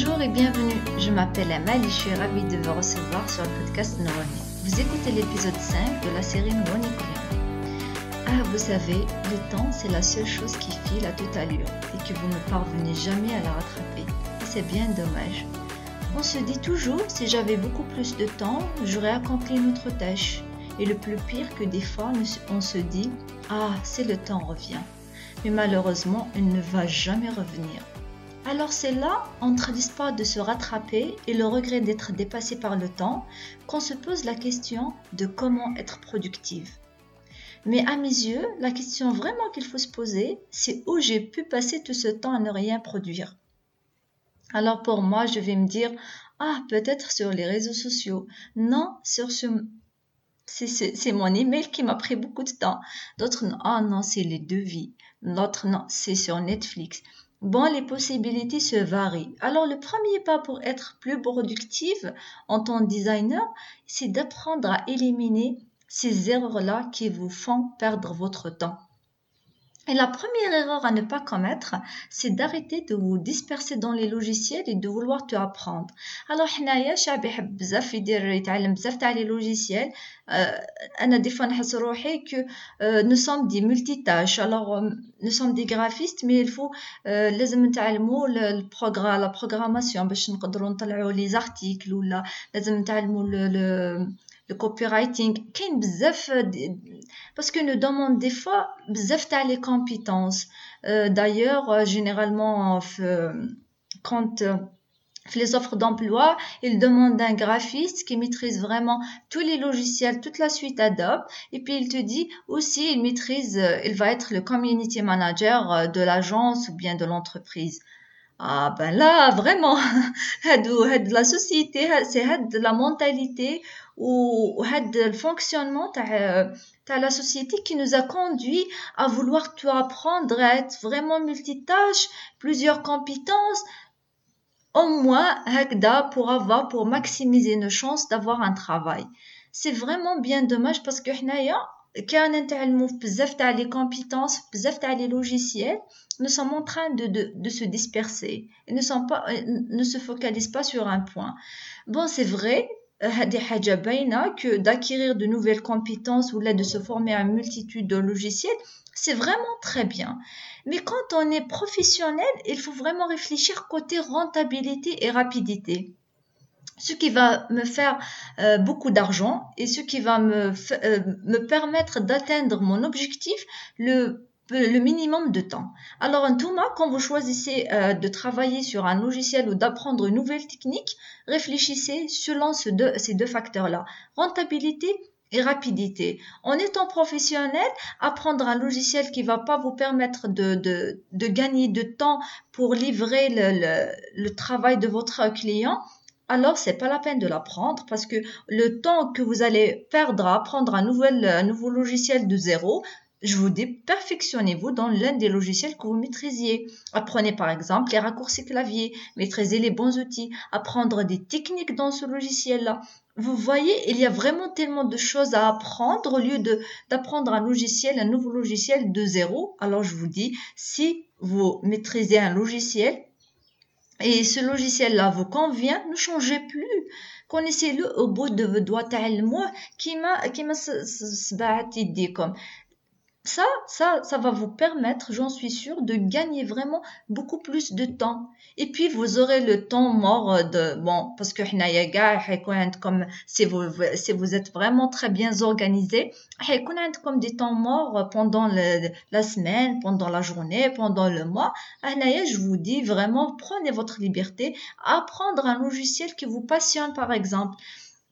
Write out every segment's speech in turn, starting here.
Bonjour et bienvenue. Je m'appelle Amal et je suis ravie de vous recevoir sur le podcast Nouroni. Vous écoutez l'épisode 5 de la série Nouroni Ah, vous savez, le temps, c'est la seule chose qui file à toute allure et que vous ne parvenez jamais à la rattraper. C'est bien dommage. On se dit toujours, si j'avais beaucoup plus de temps, j'aurais accompli une autre tâche. Et le plus pire que des fois, on se dit, ah, c'est le temps revient. Mais malheureusement, il ne va jamais revenir. Alors c'est là, entre l'espoir de se rattraper et le regret d'être dépassé par le temps, qu'on se pose la question de comment être productive. Mais à mes yeux, la question vraiment qu'il faut se poser, c'est où j'ai pu passer tout ce temps à ne rien produire. Alors pour moi, je vais me dire, ah, peut-être sur les réseaux sociaux. Non. C'est mon email qui m'a pris beaucoup de temps. D'autres, ah non, c'est les devis. L'autre, non, c'est sur Netflix. Bon, les possibilités se varient. Alors, le premier pas pour être plus productive en tant que designer, c'est d'apprendre à éliminer ces erreurs-là qui vous font perdre votre temps. Et la première erreur à ne pas commettre, c'est d'arrêter de vous disperser dans les logiciels et de vouloir tout apprendre. Alors, حنايا شعب يحب بزاف يدير يتعلم بزاف تاع les logiciels. انا دي فوا نحس روحي que nous sommes des multitâches. Alors, nous sommes des graphistes, mais il faut لازم نتعلموا البروغرام la programmation باش نقدروا نطلعوا les articles ولا لازم نتعلموا le copywriting كاين بزاف parce que nous demande des fois bzaf les compétences euh, d'ailleurs euh, généralement quand euh, les offres d'emploi, ils demandent un graphiste qui maîtrise vraiment tous les logiciels, toute la suite Adobe. Et puis il te dit aussi, il maîtrise, il va être le community manager de l'agence ou bien de l'entreprise. Ah ben là, vraiment, de la société, c'est de la mentalité ou le fonctionnement de euh, la société qui nous a conduit à vouloir tout apprendre, à être vraiment multitâche, plusieurs compétences, au moins pour avoir, pour maximiser nos chances d'avoir un travail. C'est vraiment bien dommage parce que nous, quand on les compétences, les logiciels, nous sommes en train de, de, se disperser et ne, sont pas, ne se focalisent pas sur un point. Bon, c'est vrai, que d'acquérir de nouvelles compétences ou de se former à une multitude de logiciels, c'est vraiment très bien. Mais quand on est professionnel, il faut vraiment réfléchir côté rentabilité et rapidité ce qui va me faire euh, beaucoup d'argent et ce qui va me, euh, me permettre d'atteindre mon objectif le le minimum de temps. Alors, tout cas, quand vous choisissez euh, de travailler sur un logiciel ou d'apprendre une nouvelle technique, réfléchissez selon ces deux, facteurs-là. Rentabilité et rapidité. En étant professionnel, apprendre un logiciel qui va pas vous permettre de, gagner de temps pour livrer le, travail de votre client, alors c'est pas la peine de l'apprendre parce que le temps que vous allez perdre à apprendre un, un nouveau logiciel de zéro, je vous dis, perfectionnez-vous dans l'un des logiciels que vous maîtrisiez. Apprenez par exemple les raccourcis clavier, maîtrisez les bons outils, apprendre des techniques dans ce logiciel-là. Vous voyez, il y a vraiment tellement de choses à apprendre au lieu d'apprendre un logiciel, un nouveau logiciel de zéro. Alors je vous dis, si vous maîtrisez un logiciel, et ce logiciel-là vous convient, ne changez plus. Connaissez-le au bout de vos doigts qui m'a qui m'a comme ça, ça, ça va vous permettre, j'en suis sûre, de gagner vraiment beaucoup plus de temps. Et puis, vous aurez le temps mort de, bon, parce que comme si vous, si vous êtes vraiment très bien organisé, comme des temps morts pendant la semaine, pendant la journée, pendant le mois. Je vous dis vraiment, prenez votre liberté, apprendre un logiciel qui vous passionne, par exemple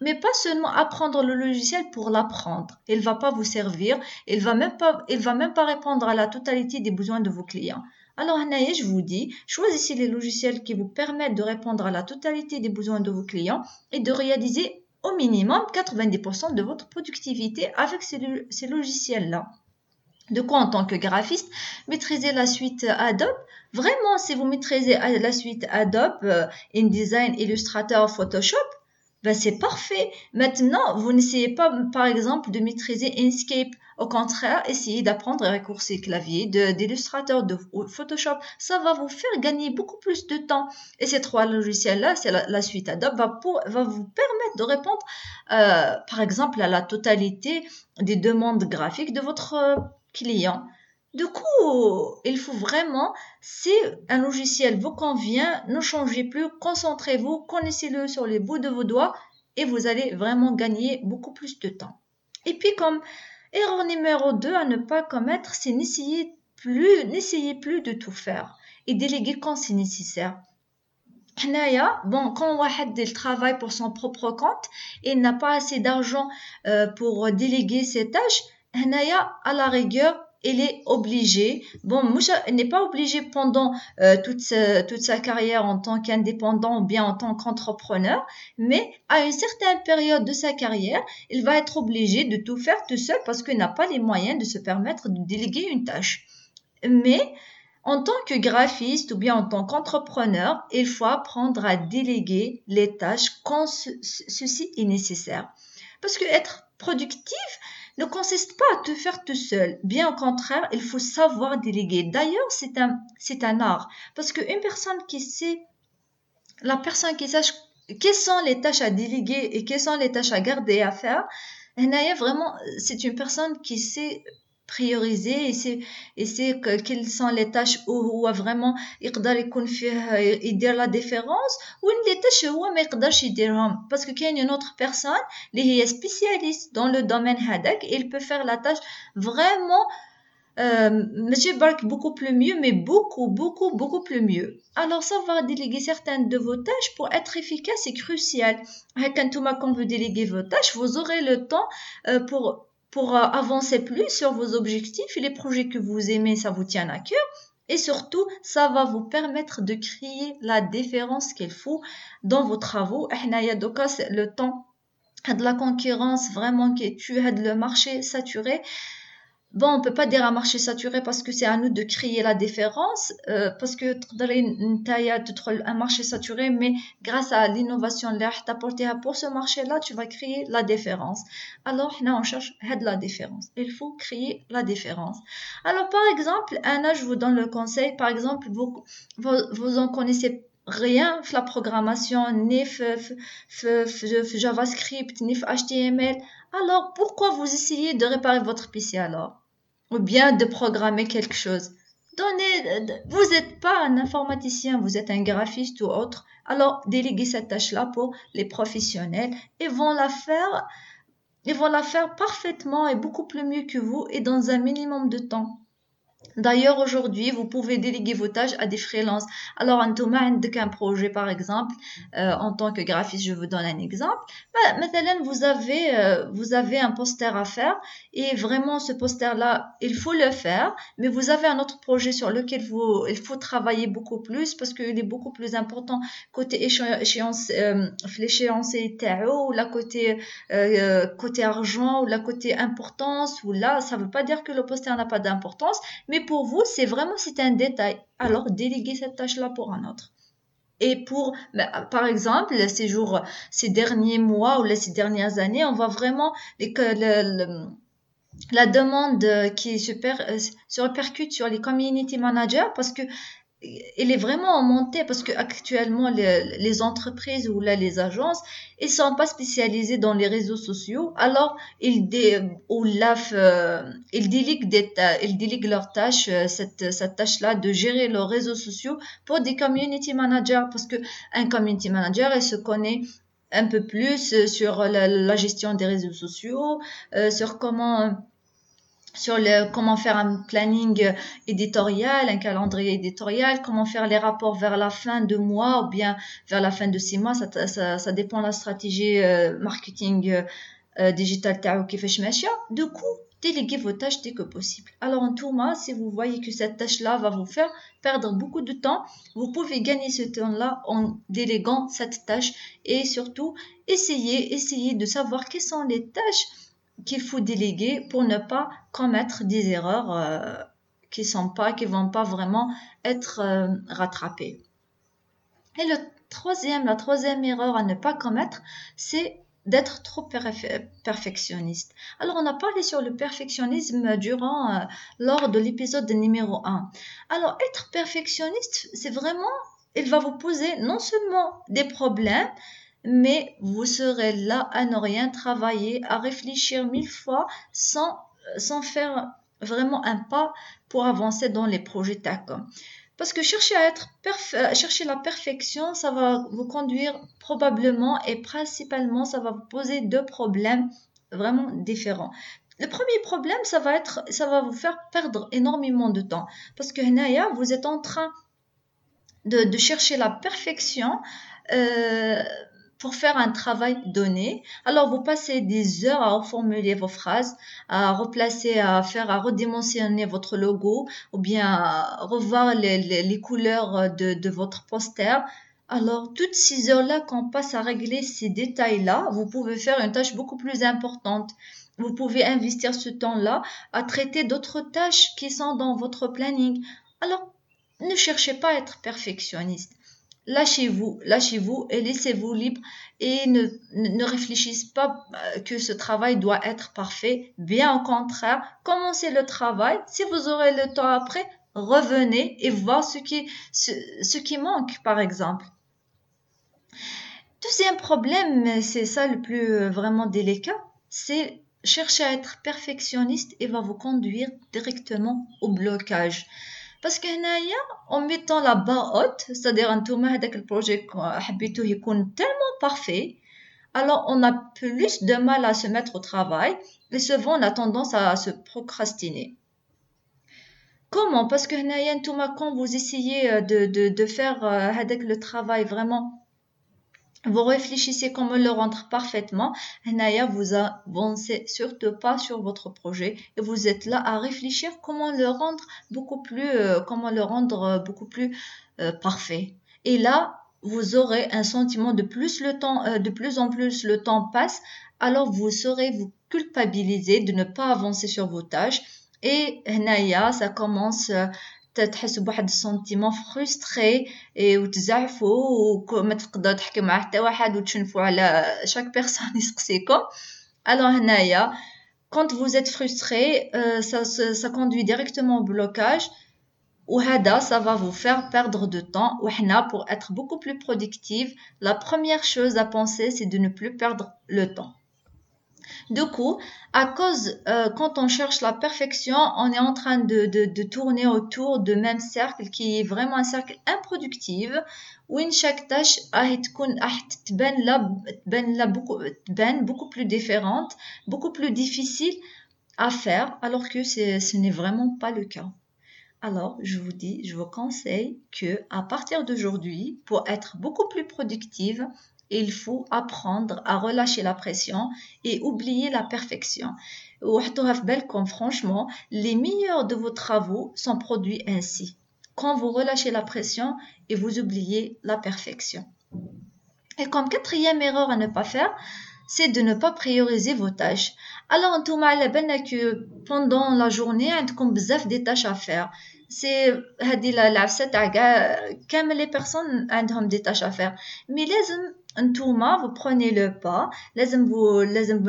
mais pas seulement apprendre le logiciel pour l'apprendre. Il va pas vous servir, il va même pas, va même pas répondre à la totalité des besoins de vos clients. Alors, je vous dis, choisissez les logiciels qui vous permettent de répondre à la totalité des besoins de vos clients et de réaliser au minimum 90% de votre productivité avec ces, ces logiciels-là. De quoi en tant que graphiste, maîtriser la suite Adobe? Vraiment, si vous maîtrisez la suite Adobe, euh, InDesign, Illustrator, Photoshop, ben c'est parfait. Maintenant, vous n'essayez pas, par exemple, de maîtriser Inkscape. Au contraire, essayez d'apprendre à raccourcir clavier d'illustrateur de, Photoshop. Ça va vous faire gagner beaucoup plus de temps. Et ces trois logiciels-là, c'est la, suite Adobe, va vous permettre de répondre, euh, par exemple, à la totalité des demandes graphiques de votre euh, client. Du coup, il faut vraiment, si un logiciel vous convient, ne changez plus, concentrez-vous, connaissez-le sur les bouts de vos doigts et vous allez vraiment gagner beaucoup plus de temps. Et puis comme erreur numéro 2 à ne pas commettre, c'est n'essayez plus, n'essayez plus de tout faire et déléguer quand c'est nécessaire. bon, quand il travaille pour son propre compte et n'a pas assez d'argent euh, pour déléguer ses tâches, à la rigueur, elle est obligée, bon, Moucha n'est pas obligée pendant euh, toute, sa, toute sa carrière en tant qu'indépendant ou bien en tant qu'entrepreneur, mais à une certaine période de sa carrière, il va être obligé de tout faire tout seul parce qu'il n'a pas les moyens de se permettre de déléguer une tâche. Mais en tant que graphiste ou bien en tant qu'entrepreneur, il faut apprendre à déléguer les tâches quand ceci est nécessaire. Parce que être productif, ne consiste pas à te faire tout seul. Bien au contraire, il faut savoir déléguer. D'ailleurs, c'est un, art. Parce qu'une personne qui sait, la personne qui sache quelles sont les tâches à déléguer et quelles sont les tâches à garder à faire, vraiment, c'est une personne qui sait prioriser et c'est et c'est quelles sont les tâches où هو vraiment يقدر يكون فيه يدير la différence ou les tâches هو ما يقدرش يديرهم parce que كاين une autre personne اللي هي spécialiste dans le domaine هذاك il peut faire la tâche vraiment Monsieur Bark beaucoup plus mieux, mais beaucoup, beaucoup, beaucoup plus mieux. Alors, savoir déléguer certaines de vos tâches pour être efficace est crucial. Quand vous déléguez vos tâches, vous aurez le temps pour pour euh, avancer plus sur vos objectifs et les projets que vous aimez, ça vous tient à cœur. Et surtout, ça va vous permettre de créer la différence qu'il faut dans vos travaux. Le temps de la concurrence vraiment qui tu as le marché saturé Bon, on peut pas dire un marché saturé parce que c'est à nous de créer la différence, euh, parce que un marché saturé, mais grâce à l'innovation apportée pour ce marché-là, tu vas créer la différence. Alors, là, on cherche de la différence. Il faut créer la différence. Alors, par exemple, un je vous donne le conseil. Par exemple, vous, vous, vous en connaissez rien la programmation, ni JavaScript, ni HTML. Alors, pourquoi vous essayez de réparer votre PC alors? Ou bien de programmer quelque chose. Donnez, vous n'êtes pas un informaticien, vous êtes un graphiste ou autre. Alors, déléguez cette tâche-là pour les professionnels et vont faire, ils vont la faire parfaitement et beaucoup plus mieux que vous et dans un minimum de temps. D'ailleurs, aujourd'hui, vous pouvez déléguer vos tâches à des freelances. Alors, un Thomas, un projet, par exemple, euh, en tant que graphiste, je vous donne un exemple. Maintenant, vous avez, euh, vous avez un poster à faire et vraiment, ce poster-là, il faut le faire, mais vous avez un autre projet sur lequel vous, il faut travailler beaucoup plus parce qu'il est beaucoup plus important côté échéance, euh, l'échéancier ou la côté, euh, côté argent ou la côté importance ou là, ça veut pas dire que le poster n'a pas d'importance, mais pour vous, c'est vraiment c'est un détail. Alors déléguez cette tâche-là pour un autre. Et pour, bah, par exemple, ces jours, ces derniers mois ou ces dernières années, on voit vraiment que la demande qui se, euh, se répercute sur les community managers parce que il est vraiment en montée parce que actuellement les, entreprises ou là les agences ils sont pas spécialisés dans les réseaux sociaux. Alors ils dé, ou là, euh, ils déliguent ils déliguent leur tâche euh, cette cette tâche là de gérer leurs réseaux sociaux pour des community managers parce que un community manager il se connaît un peu plus sur la, gestion des réseaux sociaux euh, sur comment sur le, comment faire un planning éditorial, un calendrier éditorial, comment faire les rapports vers la fin de mois ou bien vers la fin de six mois, ça, ça, ça dépend de la stratégie euh, marketing euh, euh digital Du coup, déléguez vos tâches dès que possible. Alors en tout cas, si vous voyez que cette tâche-là va vous faire perdre beaucoup de temps, vous pouvez gagner ce temps-là en déléguant cette tâche et surtout essayez, essayez de savoir quelles sont les tâches qu'il faut déléguer pour ne pas commettre des erreurs euh, qui sont pas, qui vont pas vraiment être euh, rattrapées. Et le troisième, la troisième erreur à ne pas commettre, c'est d'être trop perfectionniste. Alors, on a parlé sur le perfectionnisme durant, euh, lors de l'épisode numéro 1. Alors, être perfectionniste, c'est vraiment, il va vous poser non seulement des problèmes, mais vous serez là à ne rien travailler, à réfléchir mille fois sans, sans faire vraiment un pas pour avancer dans les projets TACOM. Parce que chercher à être chercher la perfection, ça va vous conduire probablement et principalement, ça va vous poser deux problèmes vraiment différents. Le premier problème, ça va être, ça va vous faire perdre énormément de temps. Parce que Naya, vous êtes en train de, de chercher la perfection euh, pour faire un travail donné. Alors, vous passez des heures à reformuler vos phrases, à replacer, à faire, à redimensionner votre logo ou bien à revoir les, les, couleurs de, de, votre poster. Alors, toutes ces heures-là qu'on passe à régler ces détails-là, vous pouvez faire une tâche beaucoup plus importante. Vous pouvez investir ce temps-là à traiter d'autres tâches qui sont dans votre planning. Alors, ne cherchez pas à être perfectionniste lâchez-vous, lâchez-vous et laissez-vous libre et ne, réfléchissez pas euh, que ce travail doit être parfait. Bien au contraire, commencez le travail. Si vous aurez le temps après, revenez et voir ce qui, ce, ce qui manque, par exemple. Deuxième problème, c'est ça le plus euh, vraiment délicat, c'est chercher à être perfectionniste et va vous conduire directement au blocage. Parce que en mettant la barre haute, c'est-à-dire un هذاك البروجي حبيتو يكون tellement parfait, alors on a plus de mal à se mettre au travail et souvent on a tendance à se procrastiner. Comment Parce que quand vous essayez de, de, de faire avec le travail vraiment vous réfléchissez comment le rendre parfaitement. Naya, vous avancez surtout pas sur votre projet et vous êtes là à réfléchir comment le rendre beaucoup plus, euh, comment le rendre euh, beaucoup plus euh, parfait. Et là, vous aurez un sentiment de plus le temps, de plus en plus le temps passe, alors vous saurez vous culpabiliser de ne pas avancer sur vos tâches. Et Naya, ça commence تحس بواحد السونتيمون فرستري وتزعفوا وما تقدر تحكي مع حتى واحد وتشنفوا على شاك بيرسون يسقسيكم الوغ هنايا quand vous êtes frustré euh, ça, ça conduit directement au blocage وهذا ça va vous faire perdre de temps وحنا pour être beaucoup plus productive la première chose à penser c'est de ne plus perdre le temps du coup, à cause, euh, quand on cherche la perfection, on est en train de, de, de, tourner autour de même cercle qui est vraiment un cercle improductif où chaque tâche beaucoup, beaucoup plus différente, beaucoup plus difficile à faire, alors que ce n'est vraiment pas le cas. Alors, je vous dis, je vous conseille que à partir d'aujourd'hui, pour être beaucoup plus productive, il faut apprendre à relâcher la pression et oublier la perfection. comme franchement, les meilleurs de vos travaux sont produits ainsi. Quand vous relâchez la pression et vous oubliez la perfection. Et comme quatrième erreur à ne pas faire, c'est de ne pas prioriser vos tâches. Alors, on que pendant la journée, on a des tâches à faire. C'est les personnes ont des tâches à faire. Mais les انتوما vous prenez le pas لازم vous لازم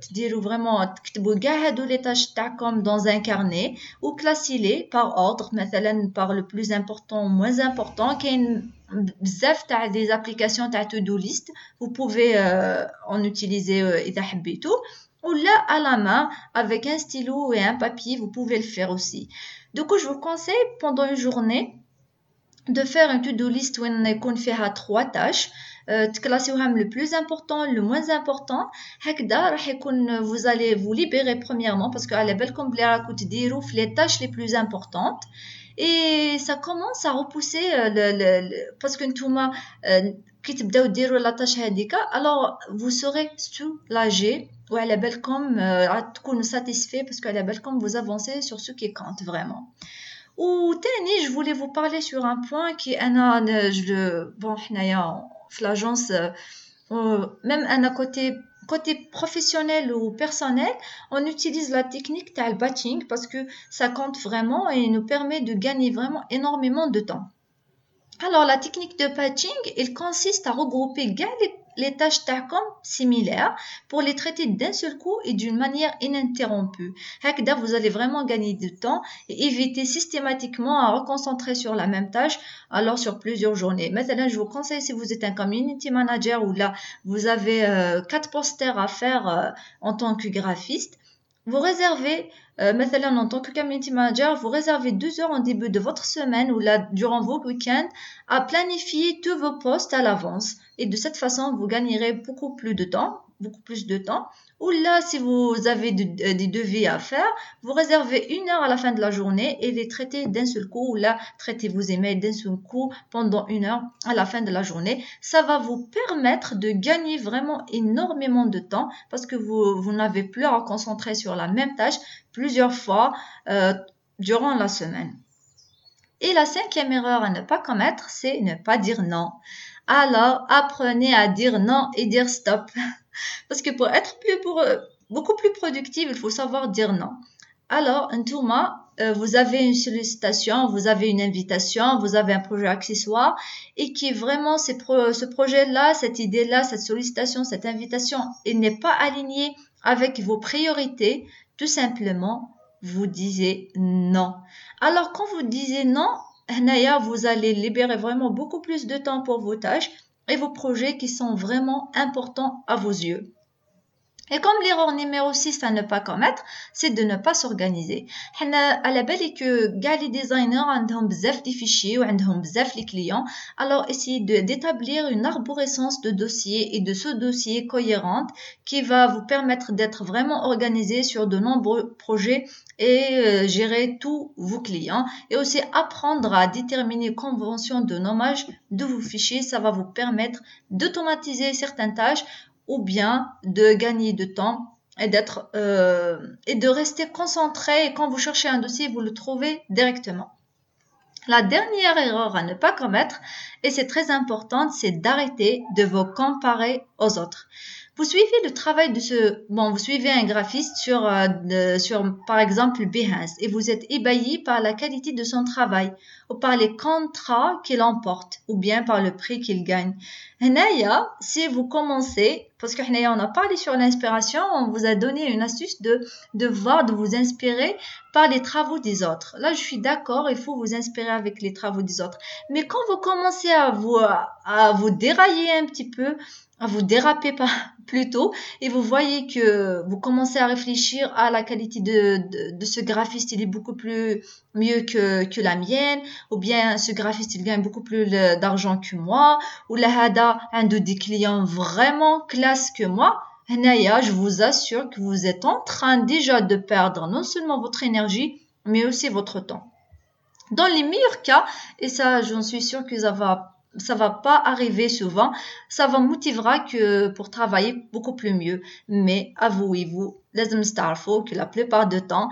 تديروا vraiment تكتبوا كاع هادو لي تاش تاعكم dans un carnet ou classer les par ordre مثلا par le plus important moins important كاين بزاف تاع des applications تاع to do list vous pouvez euh, en utiliser euh, اذا حبيتوا ou là à la main avec un stylo et un papier vous pouvez le faire aussi du coup je vous conseille pendant une journée de faire un to-do list où on يكون فيها trois tâches تكلاسيوهم le plus important le moins important هكذا راح يكون vous allez vous libérer premièrement parce que على بالكم بلي راكم تديروا في les tâches les plus importantes et ça commence à repousser le, le, le parce que نتوما كي تبداو ديروا لا tâche هذيك alors vous serez soulagé وعلى بالكم تكونوا satisfait parce que على بالكم vous avancez sur ce qui compte vraiment ou تاني je voulais vous parler sur un point qui انا je bon حنايا l'agence, euh, même à côté côté professionnel ou personnel, on utilise la technique de batching parce que ça compte vraiment et nous permet de gagner vraiment énormément de temps. Alors, la technique de patching, il consiste à regrouper les, tâches TACOM similaires pour les traiter d'un seul coup et d'une manière ininterrompue. Hakda, vous allez vraiment gagner du temps et éviter systématiquement à reconcentrer sur la même tâche, alors sur plusieurs journées. Maintenant, je vous conseille si vous êtes un community manager ou là, vous avez euh, quatre posters à faire euh, en tant que graphiste, vous réservez, euh, en tant que community manager, vous réservez deux heures en début de votre semaine ou là, durant vos week-ends à planifier tous vos postes à l'avance. Et de cette façon, vous gagnerez beaucoup plus de temps, beaucoup plus de temps ou là, si vous avez euh, des devis à faire, vous réservez une heure à la fin de la journée et les traitez d'un seul coup. Ou là, traitez vos emails d'un seul coup pendant une heure à la fin de la journée. Ça va vous permettre de gagner vraiment énormément de temps parce que vous, vous n'avez plus à concentrer sur la même tâche plusieurs fois euh, durant la semaine. Et la cinquième erreur à ne pas commettre, c'est ne pas dire non. Alors, apprenez à dire non et dire stop. Parce que pour être euh, beaucoup plus productif, il faut savoir dire non. Alors, un tourma, euh, vous avez une sollicitation, vous avez une invitation, vous avez un projet accessoire et qui vraiment ce projet-là, cette idée-là, cette sollicitation, cette invitation, il n'est pas aligné avec vos priorités, tout simplement, vous disiez non. Alors, quand vous disiez non, vous allez libérer vraiment beaucoup plus de temps pour vos tâches et vos projets qui sont vraiment importants à vos yeux. Et comme l'erreur numéro 6 à ne pas commettre, c'est de ne pas s'organiser. À la belle que les designers ont des fichiers ou clients, alors essayez d'établir une arborescence de dossiers et de sous-dossiers cohérentes qui va vous permettre d'être vraiment organisé sur de nombreux projets et euh, gérer tous vos clients et aussi apprendre à déterminer convention de nommage de vos fichiers. Ça va vous permettre d'automatiser certaines tâches ou bien de gagner de temps et d'être euh, et de rester concentré et quand vous cherchez un dossier vous le trouvez directement. La dernière erreur à ne pas commettre, et c'est très important, c'est d'arrêter de vous comparer aux autres. Vous suivez le travail de ce, bon, vous suivez un graphiste sur, euh, sur par exemple, Behance et vous êtes ébahi par la qualité de son travail ou par les contrats qu'il emporte ou bien par le prix qu'il gagne. Naya, si vous commencez, parce que on a parlé sur l'inspiration, on vous a donné une astuce de, de voir, de vous inspirer par les travaux des autres. Là, je suis d'accord, il faut vous inspirer avec les travaux des autres. Mais quand vous commencez à vous, à vous dérailler un petit peu, à vous déraper pas plutôt et vous voyez que vous commencez à réfléchir à la qualité de, de, ce graphiste il est beaucoup plus mieux que, que la mienne ou bien ce graphiste il gagne beaucoup plus d'argent que moi ou la hada un de des clients vraiment classe que moi je vous assure que vous êtes en train déjà de perdre non seulement votre énergie mais aussi votre temps. Dans les meilleurs cas, et ça j'en suis sûre que ça va ça va pas arriver souvent. Ça va motivera que pour travailler beaucoup plus mieux. Mais avouez-vous, les faut que la plupart du temps,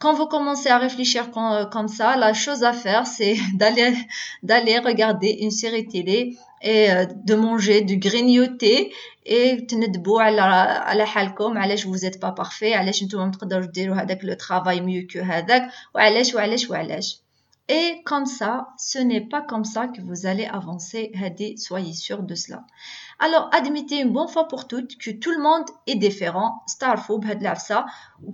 quand vous commencez à réfléchir comme, ça, la chose à faire, c'est d'aller, d'aller regarder une série télé et euh, de manger, de grignoter et تندبوا على على حالكم علاش vous êtes pas parfait علاش نتوما ما تقدروش ديروا هذاك le travail mieux que هذاك وعلاش وعلاش وعلاش et comme ça, ce n'est pas comme ça que vous allez avancer. Soyez sûr de cela. Alors, admettez une bonne fois pour toutes que tout le monde est différent. Starfob, ça,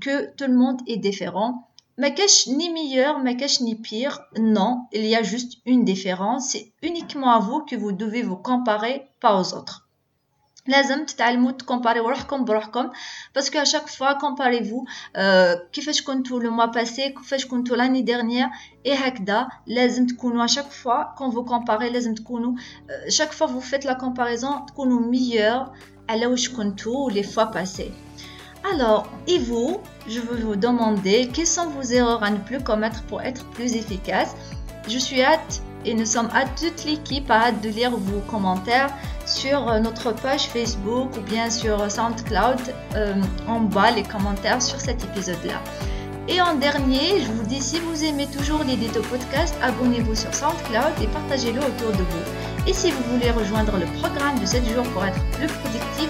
que tout le monde est différent. Mais cache ni meilleur, mais cache ni pire. Non, il y a juste une différence. C'est uniquement à vous que vous devez vous comparer, pas aux autres. لازم تتعلموا تكومباريو روحكم بروحكم باسكو ا شاك فوا كومباريفو كيفاش كنتو لو موا باسي كيفاش كنتو لاني ديرنيير اي هكذا لازم تكونوا ا شاك فوا كون فو كومباري لازم تكونوا شاك فوا فو فيت لا كومباريزون تكونوا ميور على واش كنتو لي فوا باسي Alors, et vous, je veux vous demander quelles sont vos erreurs à ne plus commettre pour être plus efficace. Je suis hâte et nous sommes à toute l'équipe à hâte de lire vos commentaires sur euh, notre page Facebook ou bien sur SoundCloud euh, en bas les commentaires sur cet épisode-là. Et en dernier, je vous dis si vous aimez toujours les Déto Podcast, abonnez-vous sur SoundCloud et partagez-le autour de vous. Et si vous voulez rejoindre le programme de 7 jours pour être plus productif,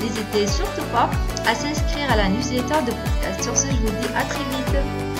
n'hésitez surtout pas à s'inscrire à la newsletter de podcast. Sur ce, je vous dis à très vite.